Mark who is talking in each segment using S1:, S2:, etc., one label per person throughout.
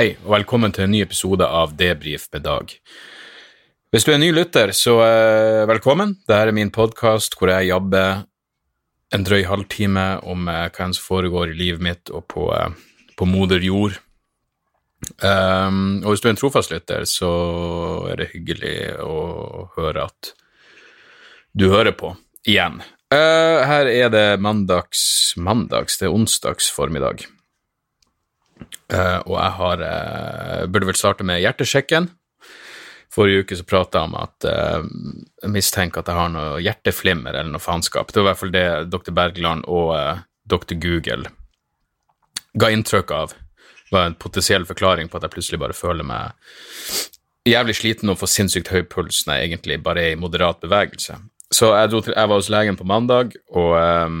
S1: Hei, og velkommen til en ny episode av Debrif med Dag. Hvis du er ny lytter, så uh, velkommen. Dette er min podkast hvor jeg jobber en drøy halvtime om uh, hva som foregår i livet mitt og på, uh, på moder jord. Um, og hvis du er en trofast lytter, så er det hyggelig å høre at du hører på igjen. Her er det mandags Mandags, det er onsdags formiddag. Eh, og jeg har uh, Burde vel starte med hjertesjekken. Forrige uke så prata jeg om at uh, jeg mistenker at jeg har noe hjerteflimmer eller noe faenskap. Det var i hvert fall det dr. Bergland og dr. Google ga inntrykk av. Det var en potensiell forklaring på at jeg plutselig bare føler meg jævlig sliten og får sinnssykt høy puls når jeg egentlig bare er i moderat bevegelse. Så jeg, til, jeg var hos legen på mandag, og ehm,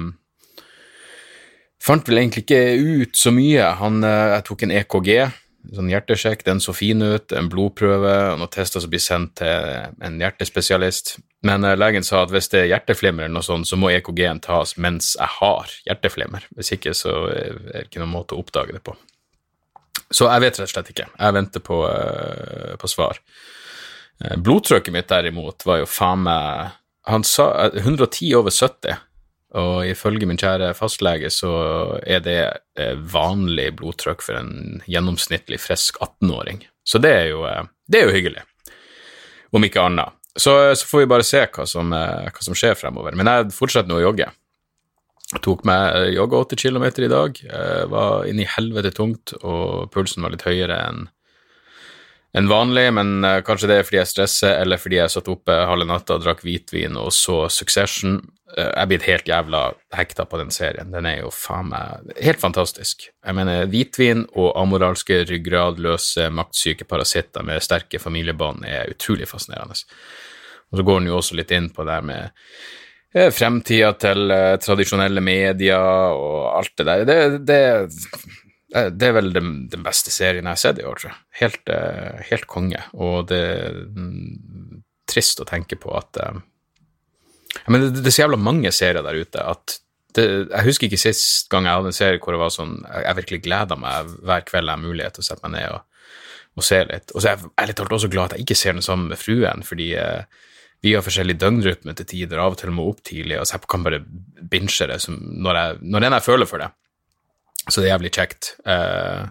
S1: Fant vel egentlig ikke ut så mye. Han, eh, jeg tok en EKG, sånn hjertesjekk, den så fin ut, en blodprøve og noen tester som blir sendt til en hjertespesialist. Men eh, legen sa at hvis det er hjerteflimmer eller noe sånt, så må EKG-en tas mens jeg har hjerteflimmer. Hvis ikke så er det ikke noen måte å oppdage det på. Så jeg vet rett og slett ikke. Jeg venter på, eh, på svar. Eh, Blodtrykket mitt derimot var jo faen meg Han sa eh, 110 over 70. Og ifølge min kjære fastlege så er det eh, vanlig blodtrykk for en gjennomsnittlig frisk 18-åring. Så det er, jo, eh, det er jo hyggelig, om ikke annet. Så, så får vi bare se hva som, eh, hva som skjer fremover. Men jeg fortsetter nå å jogge. Jeg tok meg eh, jogga 80 km i dag. Var var inni helvete tungt, og pulsen var litt høyere enn enn vanlig, men eh, kanskje det er fordi jeg stresser, eller fordi jeg satt oppe halve natta og drakk hvitvin og så Succession. Eh, Jeg er blitt helt jævla hekta på den serien. Den er jo faen meg helt fantastisk. Jeg mener, hvitvin og amoralske, ryggradløse, maktsyke parasitter med sterke familiebånd er utrolig fascinerende. Og så går den jo også litt inn på det her med eh, fremtida til tradisjonelle medier og alt det der. Det, det, det er vel den, den beste serien jeg har sett i år, tror jeg. Helt, eh, helt konge. Og det er mm, trist å tenke på at eh, men det, det er så jævla mange serier der ute at det, Jeg husker ikke sist gang jeg hadde en serie hvor det var sånn Jeg, virkelig gleda meg hver kveld jeg har mulighet til å sette meg ned og, og se litt. Og så er jeg ærlig talt også glad at jeg ikke ser den sammen med fruen, fordi eh, vi har forskjellig døgnrytme til tider, av og til må opp tidlig, og så jeg kan bare binche det som, når, jeg, når jeg føler for det. Så det er jævlig kjekt. Eh,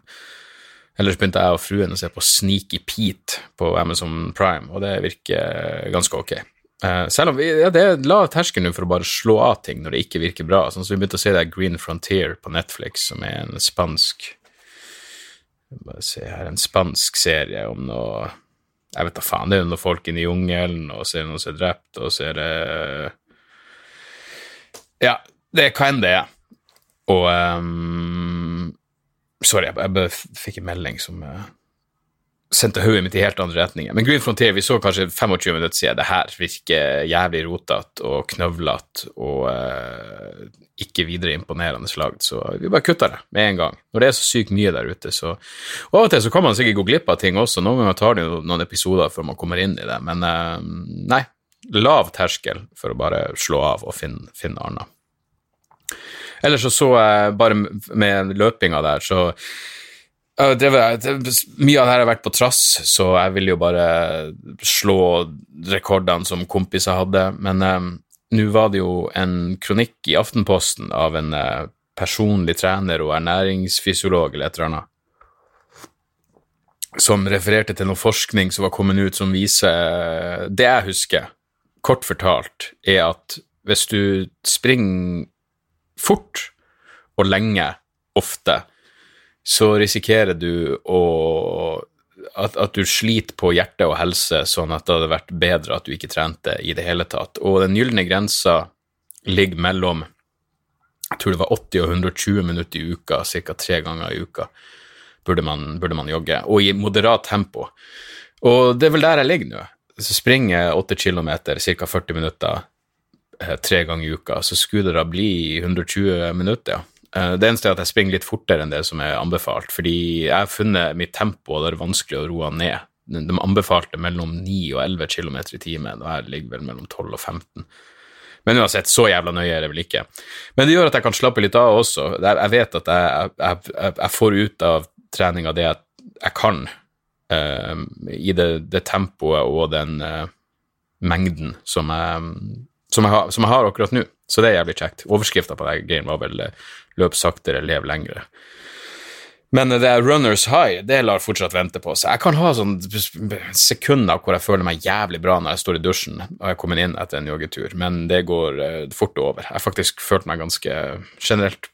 S1: ellers begynte jeg og fruen å se på Sneaky Pete på Amazon Prime, og det virker ganske ok. Eh, selv om vi, ja, det er lav terskel nå for å bare slå av ting når det ikke virker bra. Sånn som vi begynte å se det Green Frontier på Netflix, som er en spansk Bare se her, en spansk serie om noe Jeg vet da faen, det er noen folk inne i jungelen, og så er det noen som er drept, og så er det Ja, det er hva enn det er. Og ehm, Sorry, jeg, bare fikk en melding som uh, sendte hodet mitt i helt andre retninger. Men Green Frontier, vi så kanskje 25 minutter siden. Det her virker jævlig rotete og knøvlete og uh, ikke videre imponerende lagd, så vi bare kutter det med en gang. Når det er så sykt mye der ute, så Og av og til så kan man sikkert gå glipp av ting også. Noen ganger tar det jo noen episoder før man kommer inn i det, men uh, nei. Lav terskel for å bare slå av og finne, finne annet. Ellers så så jeg bare med løpinga der, så det, mye av det her har vært på trass, så jeg vil jo bare slå rekordene som kompiser hadde. Men eh, nå var det jo en kronikk i Aftenposten av en eh, personlig trener og ernæringsfysiolog eller et eller annet, som refererte til noe forskning som var kommet ut som viser Det jeg husker, kort fortalt, er at hvis du springer fort og lenge, ofte, så risikerer du å at, at, du sliter på hjerte og helse, sånn at det hadde vært bedre at du ikke trente i det hele tatt. Og den gylne grensa ligger mellom jeg tror det var 80 og 120 minutter i uka, ca. tre ganger i uka burde man, burde man, jogge, og i moderat tempo. Og det er vel der jeg ligger nå. Så springer jeg 8 km, ca. 40 minutter tre ganger i uka, så skulle det da bli 120 minutter, ja. Eh, det eneste er at jeg springer litt fortere enn det som er anbefalt, fordi jeg har funnet mitt tempo, og det er vanskelig å roe ned. De anbefalte mellom 9 og 11 km i timen, og jeg ligger vel mellom 12 og 15. Men uansett, så jævla nøye er det vel ikke. Men det gjør at jeg kan slappe litt av også. Jeg vet at jeg, jeg, jeg får ut av treninga det jeg, jeg kan, uh, i det, det, tempoet og den uh, mengden som jeg, som, har, som jeg, har, akkurat nå. Så det er jævlig kjekt. Overskrifta på den greien var vel 'løp saktere, lev lengre'. Men det er runners high, det lar fortsatt vente på seg. Jeg kan ha sånn sekunder hvor jeg føler meg jævlig bra når jeg står i dusjen og jeg kommet inn etter en joggetur, men det går uh, fort over. Jeg har faktisk følt meg ganske generelt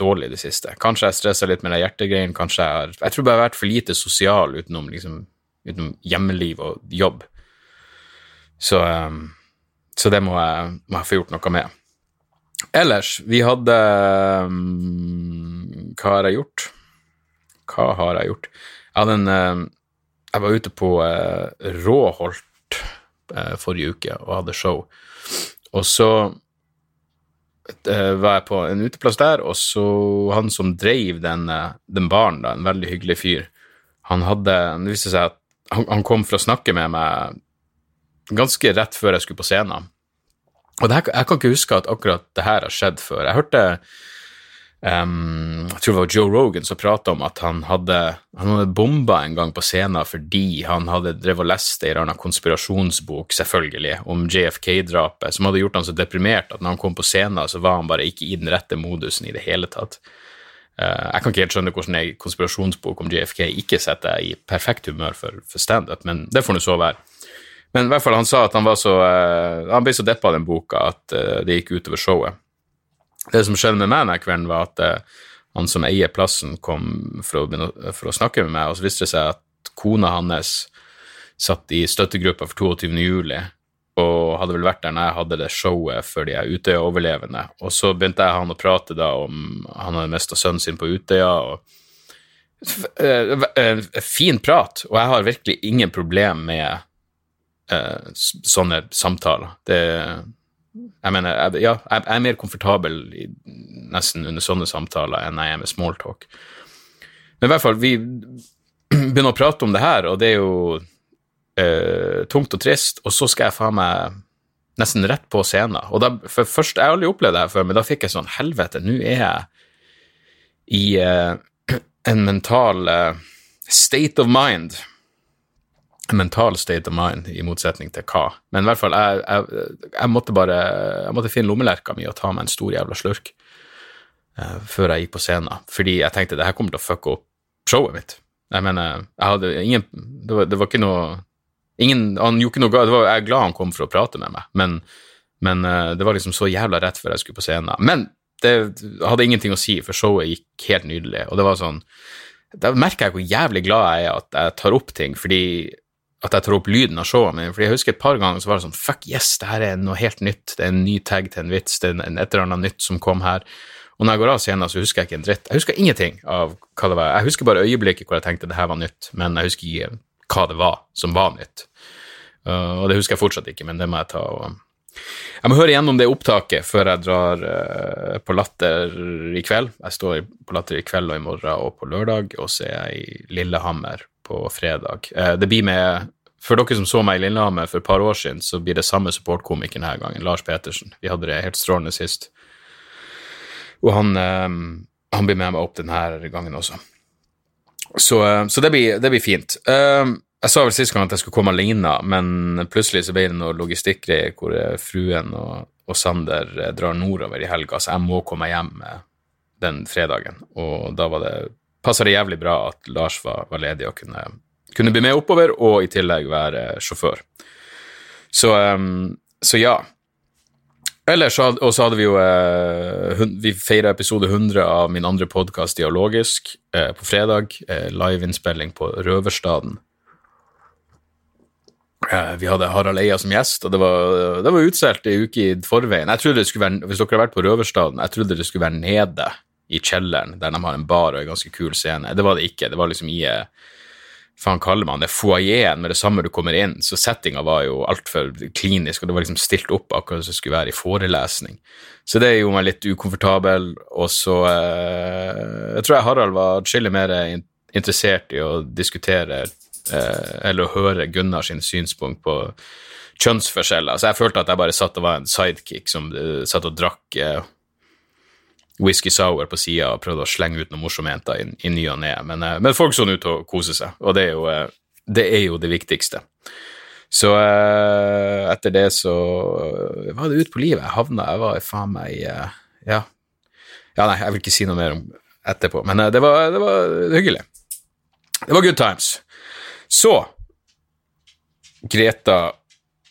S1: dårlig i det siste. Kanskje jeg stressa litt med den hjertegreien, kanskje jeg har Jeg tror bare jeg har vært for lite sosial utenom, liksom, utenom hjemmeliv og jobb. Så, um, så det må jeg, må jeg få gjort noe med. Ellers, vi hadde um, Hva har jeg gjort? Hva har jeg gjort? Jeg hadde en uh, Jeg var ute på uh, Råholt uh, forrige uke og hadde show. Og så var jeg på en uteplass der, og så han som drev den, den baren, da, en veldig hyggelig fyr, han hadde Det viste seg at han, han kom for å snakke med meg ganske rett før jeg skulle på scenen. Og her, jeg kan ikke huske at akkurat det her har skjedd før. Jeg hørte um, Jeg tror det var Joe Rogan som prata om at han hadde, han hadde bomba en gang på scenen fordi han hadde drevet og lest en eller annen konspirasjonsbok, selvfølgelig, om JFK-drapet, som hadde gjort han så deprimert at når han kom på scenen, så var han bare ikke i den rette modusen i det hele tatt. Uh, jeg kan ikke helt skjønne hvordan en konspirasjonsbok om JFK ikke setter deg i perfekt humør for, for standup, men det får nå så være. Men i hvert fall han sa at han var så uh, Han ble så deppa av den boka at uh, det gikk utover showet. Det som skjedde med meg denne kvelden, var at uh, han som eier plassen, kom for å, for å, snakke med meg, og så viste det seg at kona hans satt i støttegruppa for 22. juli og hadde vel vært der når jeg hadde det showet for de Utøya-overlevende. Og så begynte jeg han å prate da om han hadde mista sønnen sin på Utøya. og Fin prat, og jeg har virkelig ingen problem med eh, sånne samtaler. Det Jeg mener, jeg, ja, jeg, er mer komfortabel i, nesten under sånne samtaler enn jeg er med smalltalk. Men i hvert fall, vi begynner å prate om det her, og det er jo eh, tungt og trist, og så skal jeg faen meg nesten rett på scenen. Og da, for først, Jeg har aldri opplevd det her før, men da fikk jeg sånn Helvete, nå er jeg i eh, en mental eh, state of mind mental state of mind, i motsetning til hva. Men i hvert fall, jeg, jeg, jeg måtte bare jeg måtte finne lommelerka mi og ta meg en stor jævla slurk uh, før jeg gikk på scenen, fordi jeg tenkte det her kommer til å fucke opp showet mitt. Jeg mener, jeg hadde ingen Det var, det var ikke noe ingen, Han gjorde ikke noe galt. Jeg er glad han kom for å prate med meg, men, men uh, det var liksom så jævla rett før jeg skulle på scenen. Men det hadde ingenting å si, for showet gikk helt nydelig, og det var sånn da merker jeg hvor jævlig glad jeg er at jeg tar opp ting, fordi at jeg tar opp lyden av showet mitt. For jeg husker et par ganger så var det sånn Fuck yes, det her er noe helt nytt. Det er en ny tag til en vits. Det er et eller annet nytt som kom her. Og når jeg går av scenen, så husker jeg ikke en dritt. Jeg husker ingenting av hva det var. Jeg husker bare øyeblikket hvor jeg tenkte det her var nytt, men jeg husker ikke hva det var som var nytt. Uh, og det husker jeg fortsatt ikke, men det må jeg ta og Jeg må høre igjennom det opptaket før jeg drar uh, på Latter i kveld. Jeg står på Latter i kveld og i morgen og på lørdag, og så er jeg i Lillehammer på fredag. Eh, det blir med For dere som så meg i Lillehammer for et par år siden, så blir det samme supportkomiker denne gangen, Lars Petersen. Vi hadde det helt strålende sist. Og han, eh, han blir med meg opp denne gangen også. Så, eh, så det, blir, det, blir, fint. Jeg sa vel sist gang at jeg skulle komme alene, men plutselig så ble det noe logistikkgreier hvor fruen og, og, Sander drar nordover i helga, så jeg må komme hjem den fredagen. Og da var det passa det jævlig bra at Lars var, var ledig og kunne, kunne, bli med oppover, og i tillegg være sjåfør. Så, um, så ja. Ellers, og så hadde vi jo eh, Vi feira episode 100 av min andre podkast, Dialogisk, eh, på fredag. Eh, Liveinnspilling på Røverstaden. Vi hadde Harald Eia som gjest, og det var, det var utsolgt ei uke i forveien. Jeg det være, Hvis dere har vært på Røverstaden, jeg trodde det skulle være nede i kjelleren, der de har en bar og en ganske kul scene. Det var det ikke. Det var liksom i eh, faen kaller man det, foajeen med det samme du kommer inn, så settinga var jo altfor klinisk, og det var liksom stilt opp akkurat som det skulle være i forelesning. Så det gjorde meg litt ukomfortabel, og så eh, Jeg tror jeg Harald var atskillig mer interessert i å diskutere eh, eller å høre Gunnar sin synspunkt på kjønnsforskjeller. Så jeg følte at jeg bare satt og var en sidekick som uh, satt og drakk eh, whisky sour på sida og prøvde å slenge ut noen morsomheter i, i ny og ne. Men, eh, men folk så ut til å kose seg, og det er jo, eh, det, er jo det viktigste. Så eh, etter det så var det ut på livet. Jeg havna Jeg var faen meg Ja. ja, nei, jeg vil ikke si noe mer om etterpå, men det, var, det var hyggelig. Det var good times. Så Greta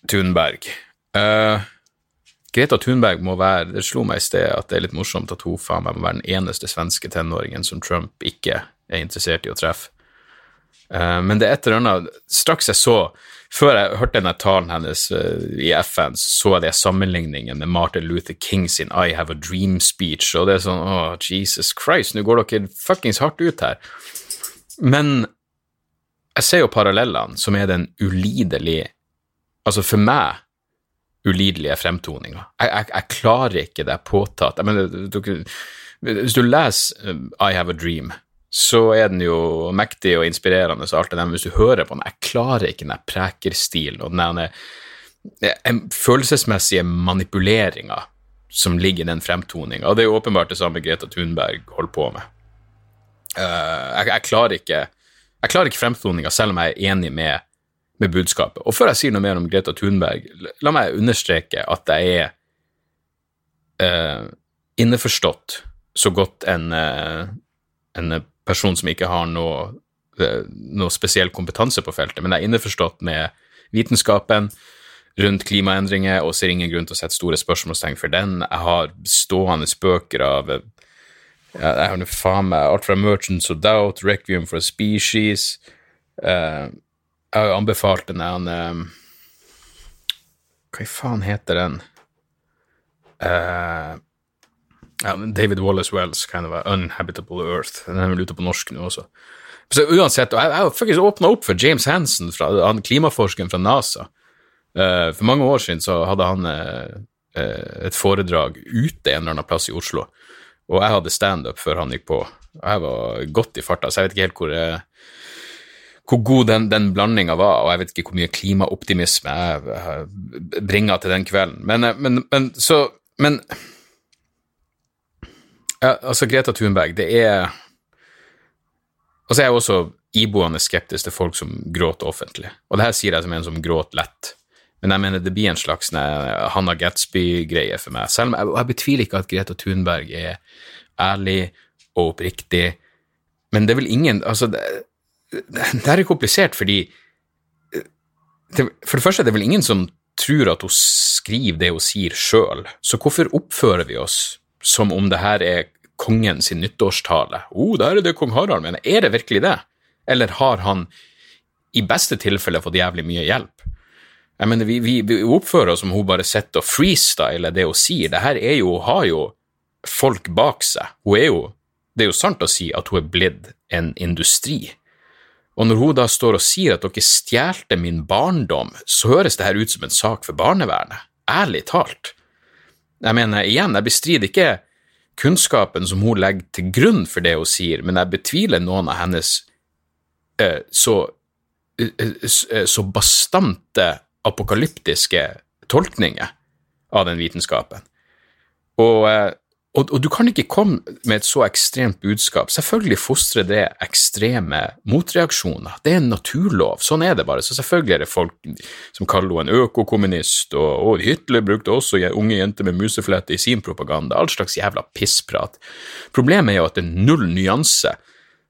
S1: Thunberg. Eh, Greta Thunberg må være Det slo meg i sted at det er litt morsomt at hun faen meg må være den eneste svenske tenåringen som Trump ikke er interessert i å treffe. Eh, men det er et eller annet Straks jeg så Før jeg hørte denne talen hennes eh, i FN, så jeg det sammenligningen med Martin Luther King sin I Have a Dream-speech, og det er sånn Å, Jesus Christ, nå går dere fuckings hardt ut her. Men jeg ser jo parallellene, som er den ulidelig Altså, for meg ulidelige fremtoninga. Jeg, jeg, jeg klarer ikke det påtatt jeg mener, du, Hvis du leser um, I Have a Dream, så er den jo mektig og inspirerende, og alt det der, men hvis du hører på den Jeg klarer ikke den prekerstilen og den der følelsesmessige manipuleringa som ligger i den fremtoninga, og det er jo åpenbart det samme Greta Thunberg holder på med. Eh, jeg, jeg klarer ikke jeg ikke fremtoninga, selv om jeg er enig med med budskapet. Og før jeg sier noe mer om Greta Thunberg, la meg understreke at jeg er eh, innforstått så godt en, eh, en person som ikke har noe, eh, noe spesiell kompetanse på feltet, men jeg er innforstått med vitenskapen rundt klimaendringer og ser ingen grunn til å sette store spørsmålstegn for den. Jeg har stående bøker av eh, Jeg har nå faen meg alt fra Merchants of Doubt, Requiem for a Species eh, jeg har jo anbefalt den der um, Hva i faen heter den? Uh, David Wallace Wells, kind of Unhabitable Earth. Den er vel ute på norsk nå også. Så uansett, jeg har faktisk åpna opp for James Hansen, fra, han klimaforskeren fra NASA. Uh, for mange år siden så hadde han uh, et foredrag ute en eller annen plass i Oslo, og jeg hadde standup før han gikk på. Jeg var godt i farta, så jeg vet ikke helt hvor jeg hvor god den, den blandinga var, og jeg vet ikke hvor mye klimaoptimisme jeg bringa til den kvelden. Men, men, men så Men ja, altså, Greta Thunberg, det er Altså, jeg er også iboende skeptisk til folk som gråter offentlig, og det her sier jeg som en som gråter lett. Men jeg mener det blir en slags Hannah Gatsby-greie for meg. Selv om jeg, jeg betviler ikke at Greta Thunberg er ærlig og oppriktig, men det er vel ingen altså, det, det her er komplisert fordi det, For det første er det vel ingen som tror at hun skriver det hun sier sjøl, så hvorfor oppfører vi oss som om det her er kongen sin nyttårstale? Å, oh, der er det kong Harald mener. Er det virkelig det? Eller har han i beste tilfelle fått jævlig mye hjelp? Jeg mener, vi, vi, vi oppfører oss som hun bare sitter og freestyler det hun sier. Det her er jo, hun har jo folk bak seg. Hun er jo Det er jo sant å si at hun er blitt en industri. Og når hun da står og sier at dere stjelte min barndom, så høres det her ut som en sak for barnevernet. Ærlig talt. Jeg mener, igjen, jeg bestrider ikke kunnskapen som hun legger til grunn for det hun sier, men jeg betviler noen av hennes eh, så, eh, så bastante apokalyptiske tolkninger av den vitenskapen. Og eh, og, og, du kan ikke komme med et så ekstremt budskap. Selvfølgelig fostrer det ekstreme motreaksjoner. Det er en naturlov. Sånn er det bare. Så selvfølgelig er det folk som kaller henne en økokommunist, og, og Hitler brukte også unge jenter med museflette i sin propaganda. All slags jævla pissprat. Problemet er jo at det er null nyanse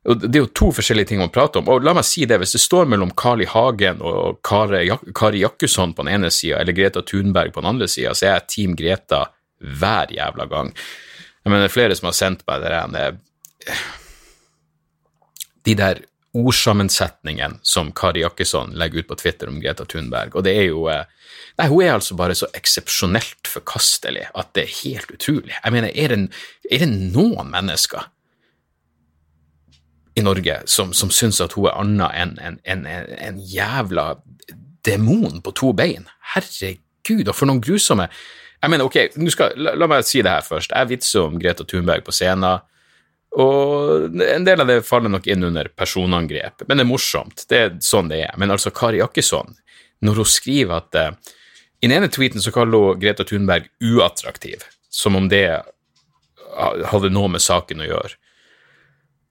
S1: og Det er jo to forskjellige ting man prater om. og la meg si det, Hvis det står mellom Carl I. Hagen og Kari, Kari Jakkesson på den ene sida, eller Greta Thunberg på den andre sida, så er jeg Team Greta hver jævla gang. Jeg mener, det er flere som har sendt meg det der De der ordsammensetningene som Kari Jakkesson legger ut på Twitter om Greta Thunberg, og det er jo eh, Nei, hun er altså bare så eksepsjonelt forkastelig at det er helt utrolig. Jeg mener, er det, er det noen mennesker i Norge som, som syns at hun er annet enn en, en, en, en, jævla demon på to bein. Herregud, og for noen grusomme Jeg mener, ok, skal, la, la, meg si det her først. Jeg vitser om Greta Thunberg på scenen, og en del av det faller nok inn under personangrep, men det er morsomt. Det er sånn det er. Men altså, Kari Jakkesson, når hun skriver at uh, I den ene tweeten så kaller hun Greta Thunberg uattraktiv, som om det hadde noe med saken å gjøre.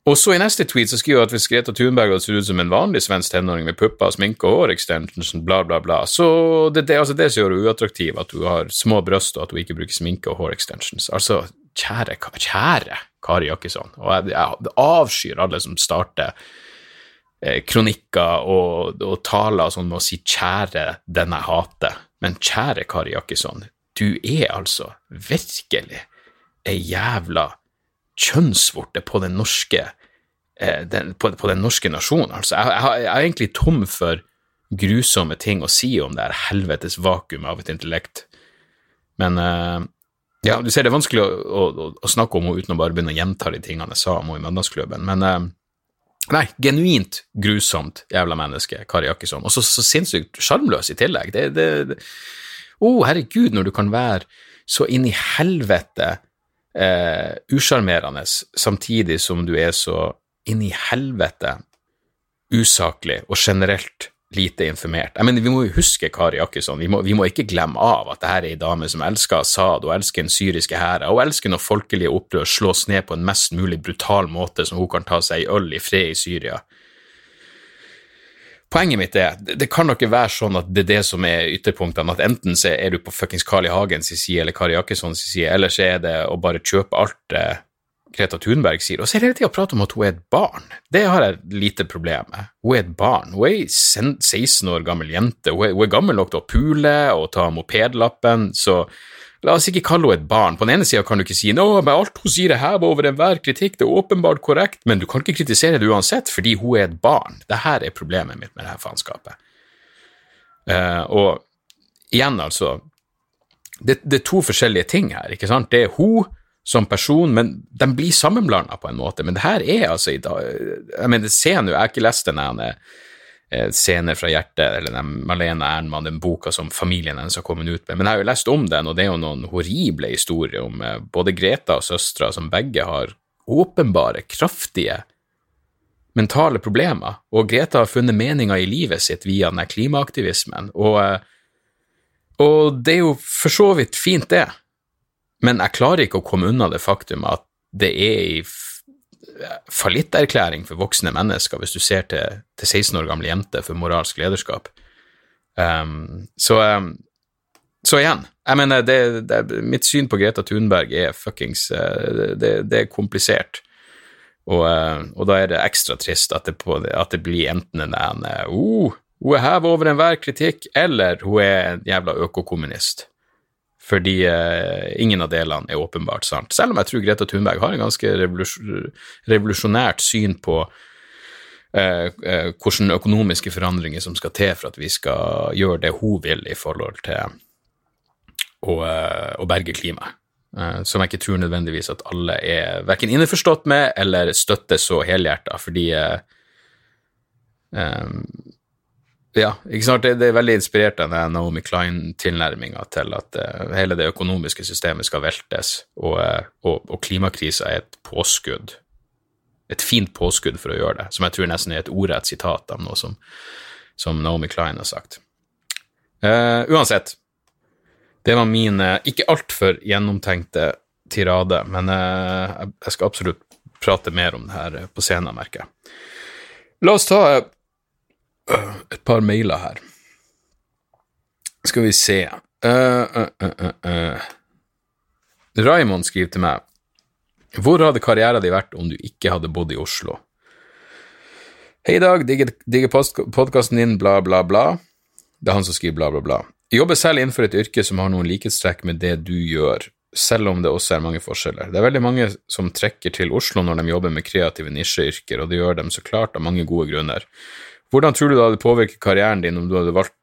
S1: Og så i neste tweet så skriver hun at hvis Greta Thunberg hadde sett ut som en vanlig svensk tenåring med pupper, sminke og hårextensions, bla, bla, bla, så det, det, altså det som gjør henne uattraktiv, at hun har små bryst og at hun ikke bruker sminke og hårextensions. Altså, kjære, kjære Kari Jakkesson, og jeg, jeg avskyr alle som starter eh, kronikker og, og taler sånn med å si 'kjære den jeg hater', men kjære Kari Jakkesson, du er altså virkelig ei jævla kjønnsvorte på den norske, eh, den, på, på, den norske nasjonen. Altså, jeg, jeg, jeg, er egentlig tom for grusomme ting å si om det her helvetes vakuumet av et intellekt. Men eh, ja, du ser det er vanskelig å, å, å, snakke om henne uten å bare begynne å gjenta de tingene jeg sa om henne i Mandagsklubben. Men eh, nei, genuint grusomt jævla menneske, Kari Jakkesson. Og så, så sinnssykt sjarmløs i tillegg. Det, det, det, oh, herregud, når du kan være så inn i helvete eh, usjarmerende, samtidig som du er så inn i helvete usaklig og generelt lite informert. Jeg mener, Vi må jo huske Kari Jakkesson, vi må, vi må ikke glemme av at dette er ei dame som elsker Assad og elsker den syriske hæren, og elsker når folkelige opprør slås ned på en mest mulig brutal måte som hun kan ta seg i øl i fred i Syria. Poenget mitt er, det kan nok ikke være sånn at det er det som er ytterpunktene, at enten så er du på fuckings Carl I. Hagens side eller Kari Jakkessons side, eller så er det å bare kjøpe alt eh, Greta Thunberg sier. Og så er det hele tida prate om at hun er et barn. Det har jeg lite problem med. Hun er et barn. Hun er ei 16 år gammel jente. Hun er, hun er gammel nok til å pule og ta mopedlappen, så La oss ikke kalle henne et barn. På den ene sida kan du ikke si nå, men alt hun sier er hevet over enhver kritikk, det er åpenbart korrekt, men du kan ikke kritisere det uansett, fordi hun er et barn. Dette er problemet mitt med dette faenskapet. Uh, og igjen, altså det, det, er to forskjellige ting her, ikke sant? Det er hun som person, men de blir sammenblanda på en måte. Men det her er altså i dag Jeg mener, se nå, jeg har ikke lest den ene Eh, scener fra hjertet, eller den Malene Ernmann, den boka som familien hennes har kommet ut med. Men jeg har jo lest om den, og det er jo noen horrible historier om eh, både Greta og søstera, som begge har åpenbare, kraftige mentale problemer, og Greta har funnet meninga i livet sitt via den klimaaktivismen, og, eh, og det er jo for så vidt fint, det, men jeg klarer ikke å komme unna det faktum at det er i fallitterklæring for voksne mennesker hvis du ser til, til 16 år gamle jenter for moralsk lederskap. Um, så, um, så, igjen, jeg mener, det, det, mitt syn på Greta Thunberg er fuckings uh, det, det, er komplisert. Og, uh, og, da er det ekstra trist at det, på, at blir enten en uh, oh, hun er hevet over enhver kritikk, eller hun er en jævla økokommunist fordi eh, ingen av delene er åpenbart sant. Selv om jeg tror Greta Thunberg har en ganske revolusjonært syn på eh, eh, hvilke økonomiske forandringer som skal til for at vi skal gjøre det hun vil i forhold til å, å berge klimaet. Som jeg ikke tror nødvendigvis at alle er verken innforstått med eller støtter så helhjerta, fordi eh, ja, ikke sant? Det, det, er veldig inspirert av den Naomi Klein-tilnærminga til at uh, hele det økonomiske systemet skal veltes, og, uh, og, og klimakrisa er et påskudd. Et fint påskudd for å gjøre det, som jeg tror nesten er et ordrett sitat av noe som, som Naomi Klein har sagt. Uh, uansett, det var min ikke altfor gjennomtenkte tirade, men jeg skal absolutt prate mer om det her på scenen, merker jeg. La oss ta et par mailer her. Skal vi se uh, uh, uh, Raymond skriver til meg Hvor hadde karrieren din vært om du ikke hadde bodd i Oslo? Hei, Dag. Digger, digger podkasten din, bla, bla, bla. Det er han som skriver bla, bla, bla. Jeg jobber selv innenfor et yrke som har noen likhetstrekk med det du gjør, selv om det også er mange forskjeller. Det er veldig mange som trekker til Oslo når de jobber med kreative nisjeyrker, og det gjør dem så klart av mange gode grunner. Hvordan tror du det hadde påvirket karrieren din om du hadde valgt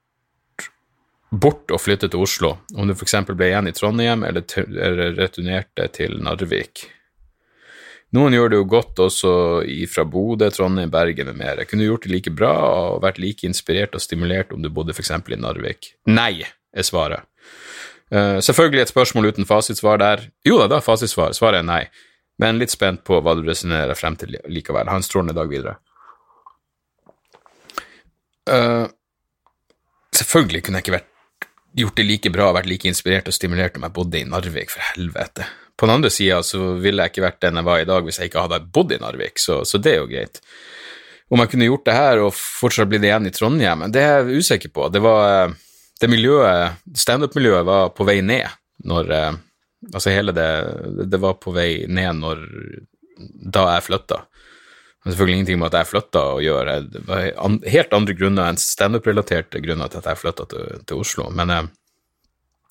S1: bort og flyttet til Oslo, om du f.eks. ble igjen i Trondheim eller, eller returnerte til Narvik? Noen gjør det jo godt også fra Bodø, Trondheim, Bergen med mer. Kunne du gjort det like bra og vært like inspirert og stimulert om du bodde f.eks. i Narvik? Nei, er svaret. Uh, selvfølgelig et spørsmål uten fasitsvar der. Jo da, da fasitsvar. Svaret er nei. Men litt spent på hva du resonnerer frem til likevel. Ha en strålende dag videre. Uh, selvfølgelig kunne jeg ikke vært, gjort det like bra og vært like inspirert og stimulert om jeg bodde i Narvik, for helvete. På den andre sida så ville jeg ikke vært den jeg var i dag hvis jeg ikke hadde bodd i Narvik, så, så det er jo greit. Om jeg kunne gjort det her og fortsatt blitt igjen i Trondheim, det er jeg usikker på. Det var det miljøet, standup-miljøet var på vei ned når Altså hele det Det var på vei ned når da jeg flytta. Er selvfølgelig ingenting med at jeg flytta å gjøre. Det var helt andre grunner enn standup-relaterte grunner til at jeg flytta til, til, Oslo. Men eh,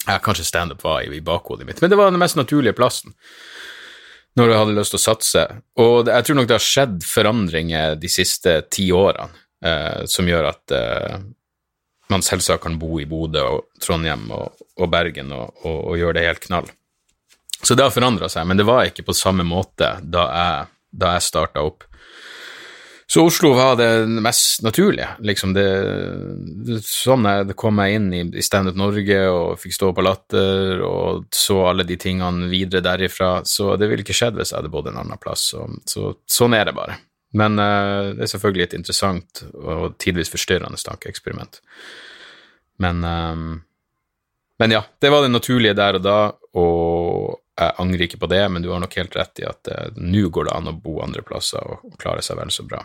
S1: ja, kanskje standup var i, bakhodet mitt. Men det var den mest naturlige plassen når jeg hadde lyst til å satse. Og jeg tror nok det har skjedd forandringer de siste ti årene eh, som gjør at eh, man selvsagt kan bo i Bodø og Trondheim og, og Bergen og, og, og, gjøre det helt knall. Så det har forandra seg, men det var ikke på samme måte da jeg, da jeg starta opp. Så Oslo var det mest naturlige. Liksom det, sånn jeg kom meg inn i, i Standup Norge og fikk stå på Latter og så alle de tingene videre derifra, så det ville ikke skjedd hvis jeg hadde bodd en annen plass. Så, så sånn er det bare. Men uh, det er selvfølgelig et interessant og tidvis forstyrrende tankeeksperiment. Men, um, men ja, det var det naturlige der og da, og jeg angrer ikke på det, men du har nok helt rett i at uh, nå går det an å bo andre plasser og klare seg vel så bra.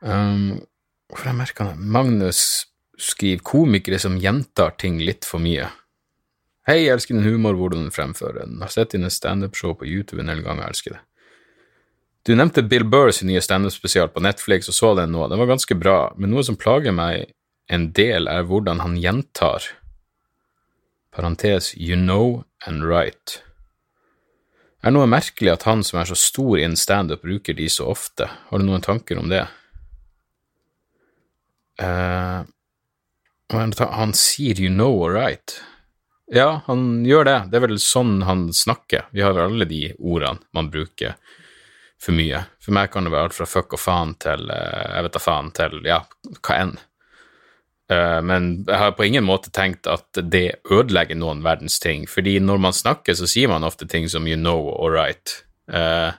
S1: Um, hvorfor jeg merka det? Magnus skriver komikere som gjentar ting litt for mye. Hei, jeg elsker din humor, hvordan du fremfører den. Har sett dine standup-show på YouTube en hel gang, jeg elsker det. Du nevnte Bill Burr sin nye standup-spesial på Netflix og så den nå. Den var ganske bra, men noe som plager meg en del, er hvordan han gjentar parentes you know and right. Er noe merkelig at han som er så stor innen standup, bruker de så ofte? Har du noen tanker om det? Uh, han sier 'you know all right'. Ja, han gjør det. Det er vel sånn han snakker. Vi har alle de ordene man bruker for mye. For meg kan det være alt fra fuck og faen til uh, jeg vet da faen til ja, hva enn. Uh, men jeg har på ingen måte tenkt at det ødelegger noen verdens ting, fordi når man snakker, så sier man ofte ting som 'you know all right'. Uh,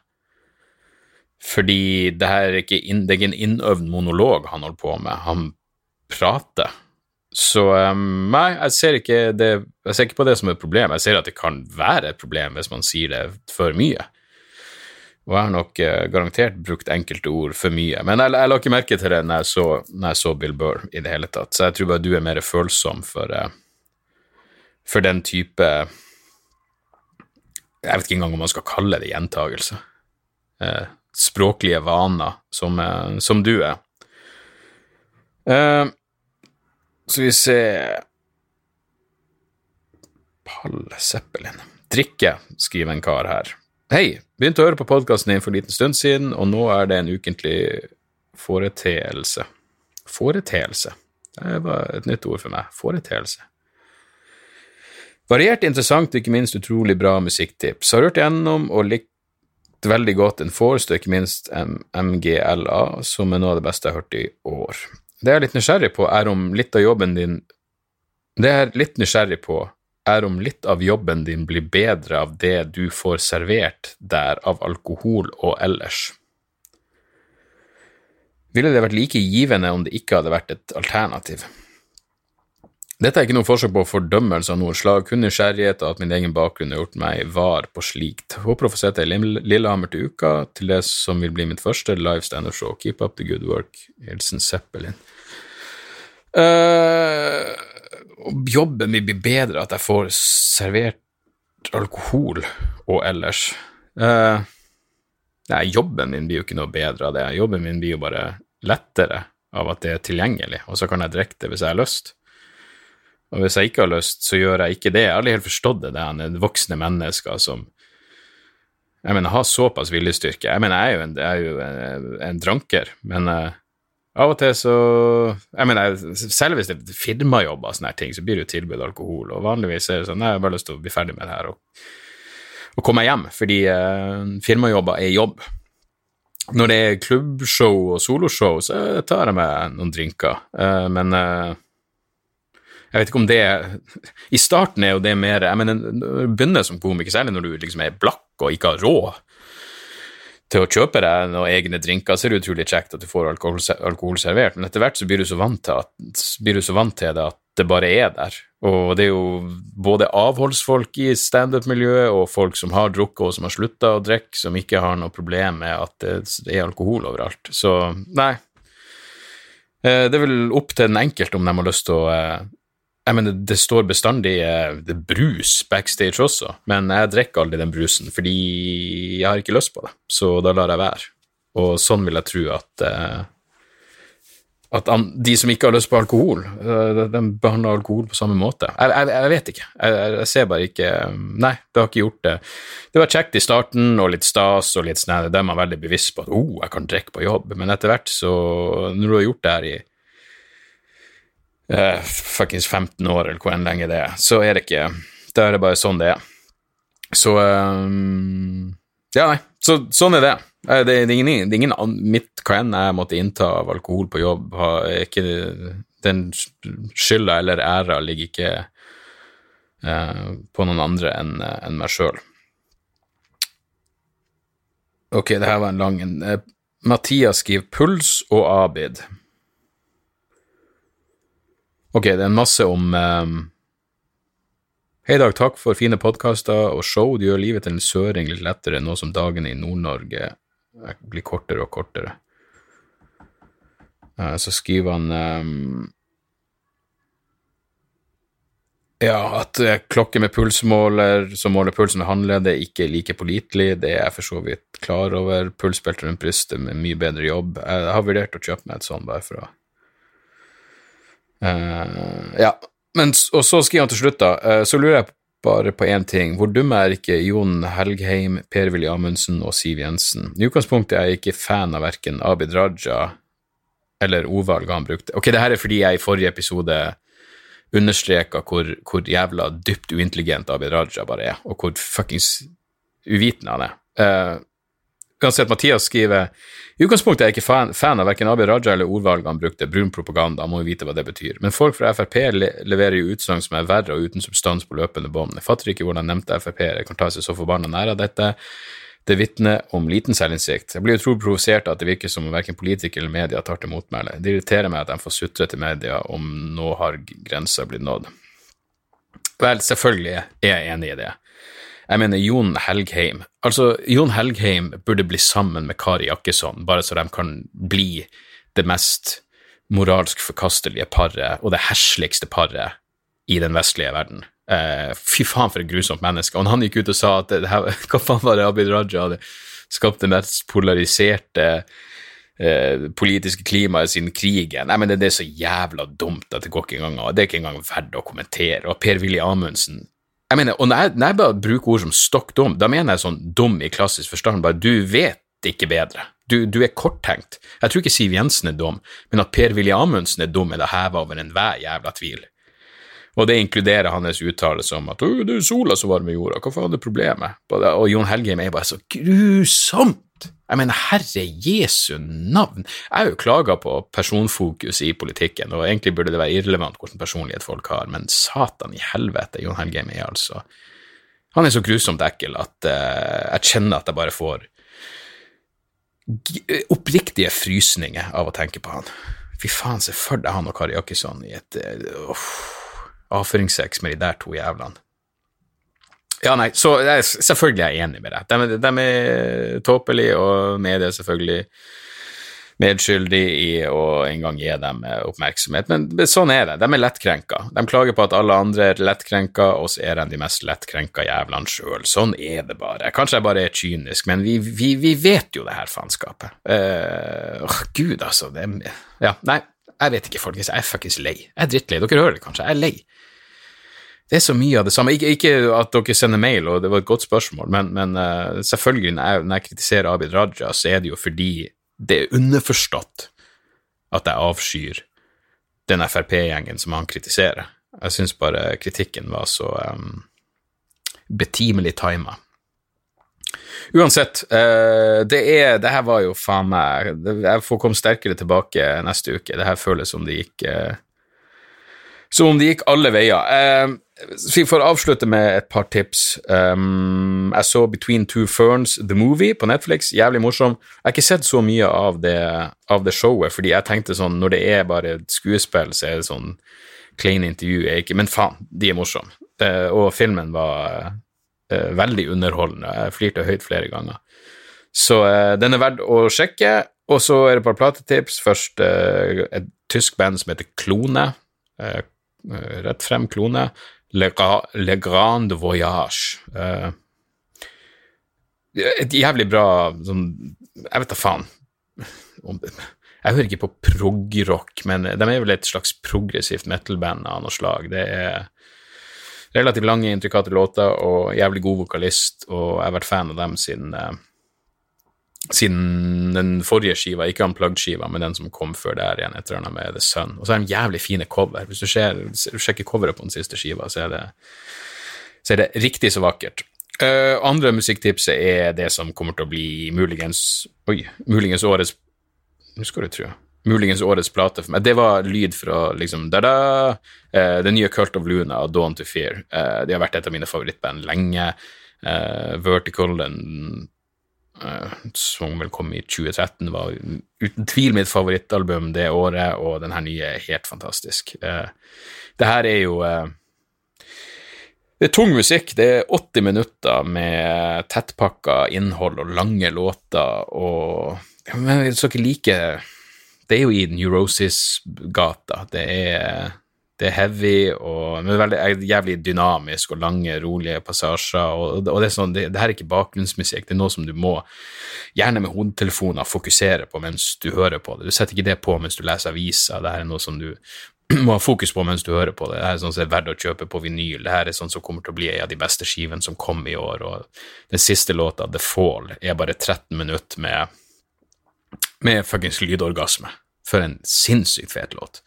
S1: fordi det her er ikke, inn, det er ikke en innøvd monolog han holder på med, han prater. Så um, nei, jeg ser, det, jeg ser ikke på det som et problem. Jeg ser at det kan være et problem hvis man sier det for mye. Og jeg har nok uh, garantert brukt enkelte ord for mye. Men jeg, jeg la ikke merke til det når jeg, så, når jeg, så, Bill Burr i det hele tatt. Så jeg tror bare du er mer følsom for, uh, for den type Jeg vet ikke engang om man skal kalle det gjentagelse. Uh, språklige vaner som, eh, som du er. Uh, så vi ser Palle Zeppelin. Drikke, skriver en kar her. Hei, begynte å høre på podkasten din for en liten stund siden, og nå er det en ukentlig foreteelse. Foreteelse. Det var et nytt ord for meg. Foreteelse. Variert, interessant og ikke minst utrolig bra musikktips. Har hørt igjennom og likt veldig godt en Forest, og ikke minst MGLA, som er noe av det beste jeg har hørt i år. Det jeg er litt nysgjerrig på, er om litt av jobben din Det jeg er litt nysgjerrig på, er om litt av jobben din blir bedre av det du får servert der av alkohol og ellers. Ville det vært like givende om det ikke hadde vært et alternativ? Dette er ikke noe forsøk på fordømmelse av noe slag, kun nysgjerrighet og at min egen bakgrunn har gjort meg var på slikt. Håper å få se i Lillehammer til uka, til det som vil bli mitt første live standup-show. Keep up the good work. Hilsen Zeppelin. Uh, jobben min blir bedre, at jeg får servert alkohol og ellers. Uh, Nei, jobben min blir jo ikke noe bedre av det. Jobben min blir jo bare lettere av at det er tilgjengelig, og så kan jeg drikke det hvis jeg har lyst. Og hvis jeg ikke har lyst, så gjør jeg ikke det. Jeg har aldri helt forstått det, det er voksne mennesker som Jeg mener, har såpass viljestyrke. Jeg mener, jeg er jo en, er jo en, en dranker, men uh, av og til så Jeg mener, selv hvis det er firmajobber og sånne ting, så blir det jo tilbud alkohol, og vanligvis er det sånn Nei, jeg har bare lyst til å bli ferdig med det her og, og komme meg hjem, fordi uh, firmajobber er jobb. Når det er klubbshow og soloshow, så tar jeg meg noen drinker, uh, men uh, jeg vet ikke om det I starten er jo det mer jeg mener, Når du begynner som komiker, særlig når du liksom er blakk og ikke har råd til å kjøpe deg noen egne drinker, så er det utrolig kjekt at du får alkohol, alkohol servert, men etter hvert så blir du så vant til, at, blir du så vant til det at det bare er der. Og det er jo både avholdsfolk i standup-miljøet og folk som har drukket og som har slutta å drikke, som ikke har noe problem med at det, er alkohol overalt. Så nei. Eh, det er vel opp til den enkelte om de har lyst til å eh, jeg mener, det står bestandig eh, det brus backstage også, men jeg drikker aldri den brusen fordi jeg har ikke lyst på det, så da lar jeg være. Og sånn vil jeg tro at, eh, at de som ikke har lyst på alkohol, eh, de behandler alkohol på samme måte. Jeg, jeg, jeg vet ikke. Jeg, jeg, ser bare ikke Nei, det har ikke gjort det. Det var kjekt i starten og litt stas og litt sånn, der er man veldig bevisst på at oh, jeg kan drikke på jobb, men etter hvert så, når du har gjort det her i uh, fuckings 15 år, eller hvor enn lenge det er, så er det ikke Da er det bare sånn det er. Så um, Ja, nei. Så, sånn er det. Det, det, er ingen, det er ingen mitt hva enn jeg måtte innta av alkohol på jobb, har ikke Den skylda eller æra ligger ikke uh, på noen andre enn en meg sjøl. Ok, det her var en lang en. Mathias skriver puls og Abid. Ok, det er en masse om um, Hei, Dag. Takk for fine podkaster og show. Du gjør livet til en søring litt lettere nå som dagene i Nord-Norge blir kortere og kortere. Uh, så skriver han um, ja, at klokke med pulsmåler som måler pulsen med håndleddet, ikke er like pålitelig. Det er jeg for så vidt klar over. Pulsbelte rundt brystet med mye bedre jobb. Jeg har vurdert å kjøpe meg et sånt bare for å ja, Men, og så skriver han til slutt, da, uh, så lurer jeg bare på én ting. Hvor dumme er ikke Jon Helgheim, Per-Willy Amundsen og Siv Jensen? I utgangspunktet er jeg ikke fan av verken Abid Raja eller ordvalget han brukte. Ok, det her er fordi jeg i forrige episode understreka hvor, hvor, jævla dypt uintelligent Abid Raja bare er, og hvor fuckings uvitende han er. Uansett, Mathias skriver i utgangspunktet er jeg ikke fan, fan av verken Abid Raja eller ordvalget han brukte, brun propaganda, må jo vite hva det betyr, men folk fra Frp le leverer jo utsagn som er verre og uten substans på løpende bånd. Jeg fatter ikke hvordan nevnte Frp-ere kan ta seg så forbanna nær av dette. Det vitner om liten selvinnsikt. Jeg blir utrolig provosert av at det virker som om verken politikere eller media tar til motmæle. Det irriterer meg at de får sutre til media om nå har grensa blitt nådd. Vel, selvfølgelig er jeg enig i det. Jeg mener Jon Helgheim. Altså, Jon Helgheim burde bli sammen med Kari Jakkesson, bare så de kan bli det mest moralsk forkastelige paret og det hesligste paret i den vestlige verden. Eh, fy faen, for et grusomt menneske. Og han gikk ut og sa at det her, hva faen var det Abid Raja hadde skapt det mest polariserte eh, politiske klimaet siden krigen. Nei, men det, det, er så jævla dumt at det går ikke engang Det er ikke engang verdt å kommentere. Og Per-Willy Amundsen jeg mener, og når jeg, når jeg bare bruker ord som stokk dum, da mener jeg sånn dum i klassisk forstand, bare du vet ikke bedre. Du, du er korttenkt. Jeg tror ikke Siv Jensen er dum, men at Per-Willy Amundsen er dum, er det heva over enhver jævla tvil. Og det inkluderer hans uttalelse om at det er sola som varmer jorda, hva faen er problemet? Og Jon Helgheim er bare så grusomt jeg mener, herre Jesu navn! Jeg har jo klaga på personfokus i politikken, og egentlig burde det være irrelevant hvordan personlighet folk har, men satan i helvete, Jon Helgheim er altså Han er så grusomt ekkel at uh, jeg kjenner at jeg bare får oppriktige frysninger av å tenke på han. Fy faen, se for deg han og Kari Jakkesson i et uh, avføringssex med de der to jævlene. Ja, nei, så jeg, selvfølgelig er jeg enig med deg. De, de er tåpelige, og media er selvfølgelig medskyldig i å en gang gi dem eh, oppmerksomhet, men sånn er det. De er lettkrenka. De klager på at alle andre er lettkrenka, og så er de de mest lettkrenka jævlene sjøl. Sånn er det bare. Kanskje jeg bare er kynisk, men vi, vi, vi vet jo det her faenskapet. Uh, Gud, altså. Det, ja, nei, jeg vet ikke, folkens. Jeg er fuckings lei. Jeg er drittlei. Dere hører det kanskje. Jeg er lei. Det er så mye av det samme. Ikke, ikke, at dere sender mail, og det var et godt spørsmål, men, men uh, selvfølgelig, når jeg, når jeg kritiserer Abid Raja, så er det jo fordi det er underforstått at jeg avskyr den Frp-gjengen som han kritiserer. Jeg syns bare kritikken var så um, betimelig tima. Uansett, uh, det er Det her var jo faen meg Jeg får komme sterkere tilbake neste uke. Det her føles som det gikk uh, Som om det gikk alle veier. Uh, vi får avslutte med et par tips. Um, jeg så Between Two Ferns, The Movie, på Netflix. Jævlig morsom. Jeg har ikke sett så mye av det, av det showet, fordi jeg tenkte sånn når det er bare skuespill, så er det sånn clean intervju Jeg ikke Men faen, de er morsomme. Uh, og filmen var uh, veldig underholdende. Jeg flirte høyt flere ganger. Så uh, den er verdt å sjekke. Og så er det et par platetips. Først et tysk band som heter Klone. rett frem Klone. Le, Grand Voyage. Uh, et jævlig bra sånn Jeg vet da faen. Jeg hører ikke på prog-rock, men de er vel et slags progressivt metal-band av noe slag. Det er relativt lange, intrikate låter og jævlig god vokalist, og jeg har vært fan av dem siden uh, siden den forrige skiva, ikke Unplugged-skiva, men den som kom før der igjen, et eller med The Sun. Og så er de jævlig fine cover. Hvis du, ser, sjekker coveret på den siste skiva, så er det, så er det riktig så vakkert. Uh, andre musikktipset er det som kommer til å bli muligens Oi, muligens årets Nå skal du tro. Muligens årets plate for meg. Det var lyd fra liksom da-da, uh, det nye Cult of Luna og Dawn to Fear. Uh, de har vært et av mine favorittband lenge. Vertical, den Eh, som vel kom i 2013, var uten tvil mitt favorittalbum det året, og den her nye er helt fantastisk. Eh, det her er jo eh, Det er tung musikk. Det er 80 minutter med tettpakka innhold og lange låter og Men hvis dere liker Det er jo i Neurosis-gata. Det er det er heavy og men veldig jævlig dynamisk og lange, rolige passasjer. Og, og det, er sånn, det, det, her er ikke bakgrunnsmusikk, det er noe som du må, gjerne med hodetelefoner, fokusere på mens du hører på det. Du setter ikke det på mens du leser aviser, det her er noe som du må ha fokus på mens du hører på det. Det her er sånn som er verdt å kjøpe på vinyl. Det her er sånn som kommer til å bli en av de beste skivene som kom i år. Og den siste låta, The Fall, er bare 13 minutter med, med fuckings lydorgasme. For en sinnssykt fet låt.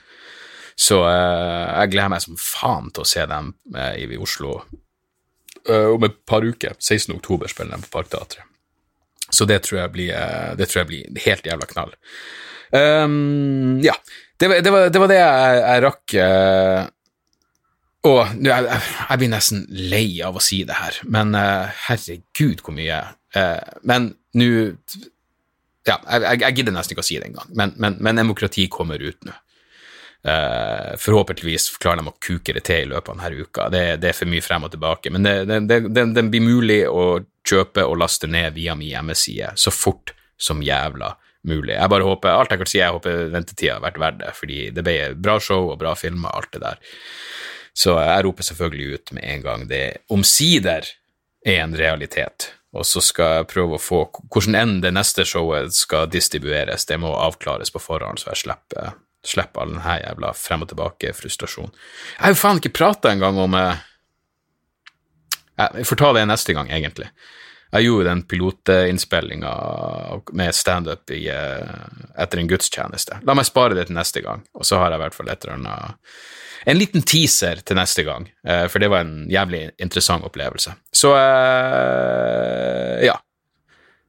S1: Så uh, jeg gleder meg som faen til å se dem uh, i Oslo uh, om et par uker. 16. oktober spiller de på Parkteatret. Så det tror blir, det tror jeg blir helt jævla knall. Um, ja, det var, det, var, det var det, jeg, jeg rakk. og jeg, jeg, blir nesten lei av å si det her, men herregud hvor mye. men nå Ja, jeg, jeg, gidder nesten ikke å si det engang, men, men, men demokrati kommer ut nå. Uh, forhåpentligvis klarer de å kuke det til i løpet av denne uka. Det, det er for mye frem og tilbake. Men det, det, blir mulig å kjøpe og laste ned via min hjemmeside så fort som jævla mulig. Jeg bare håper, Alt jeg kan si, jeg håper ventetida har vært verdt det, fordi det ble bra show og bra filmer, alt det der. Så jeg roper selvfølgelig ut med en gang det omsider er en realitet. Og så skal jeg prøve å få Hvordan enn det neste showet skal distribueres, det må avklares på forhånd, så jeg slipper Slipp all denne jævla frem og tilbake-frustrasjonen. Jeg har jo faen ikke prata engang om eh, Jeg får ta det neste gang, egentlig. Jeg gjorde den pilotinnspillinga med standup eh, etter en gudstjeneste. La meg spare det til neste gang, og så har jeg i hvert fall et eller annet En liten teaser til neste gang, eh, for det var en jævlig interessant opplevelse. Så ja.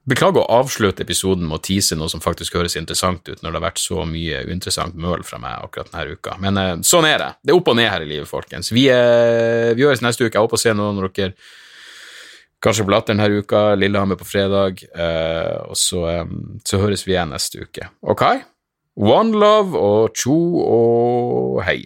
S1: Beklager å avslutte episoden med å tease noe som faktisk høres interessant ut, når det har vært så mye uinteressant møl fra meg akkurat denne uka. Men eh, sånn er det. Det er opp og ned her i livet, folkens. Vi, eh, vi gjøres neste uke. Jeg håper å se noen av dere kanskje på Latter denne uka, Lillehammer på fredag, eh, og så, eh, så, høres vi igjen neste uke. Ok? One love og tjo og hei.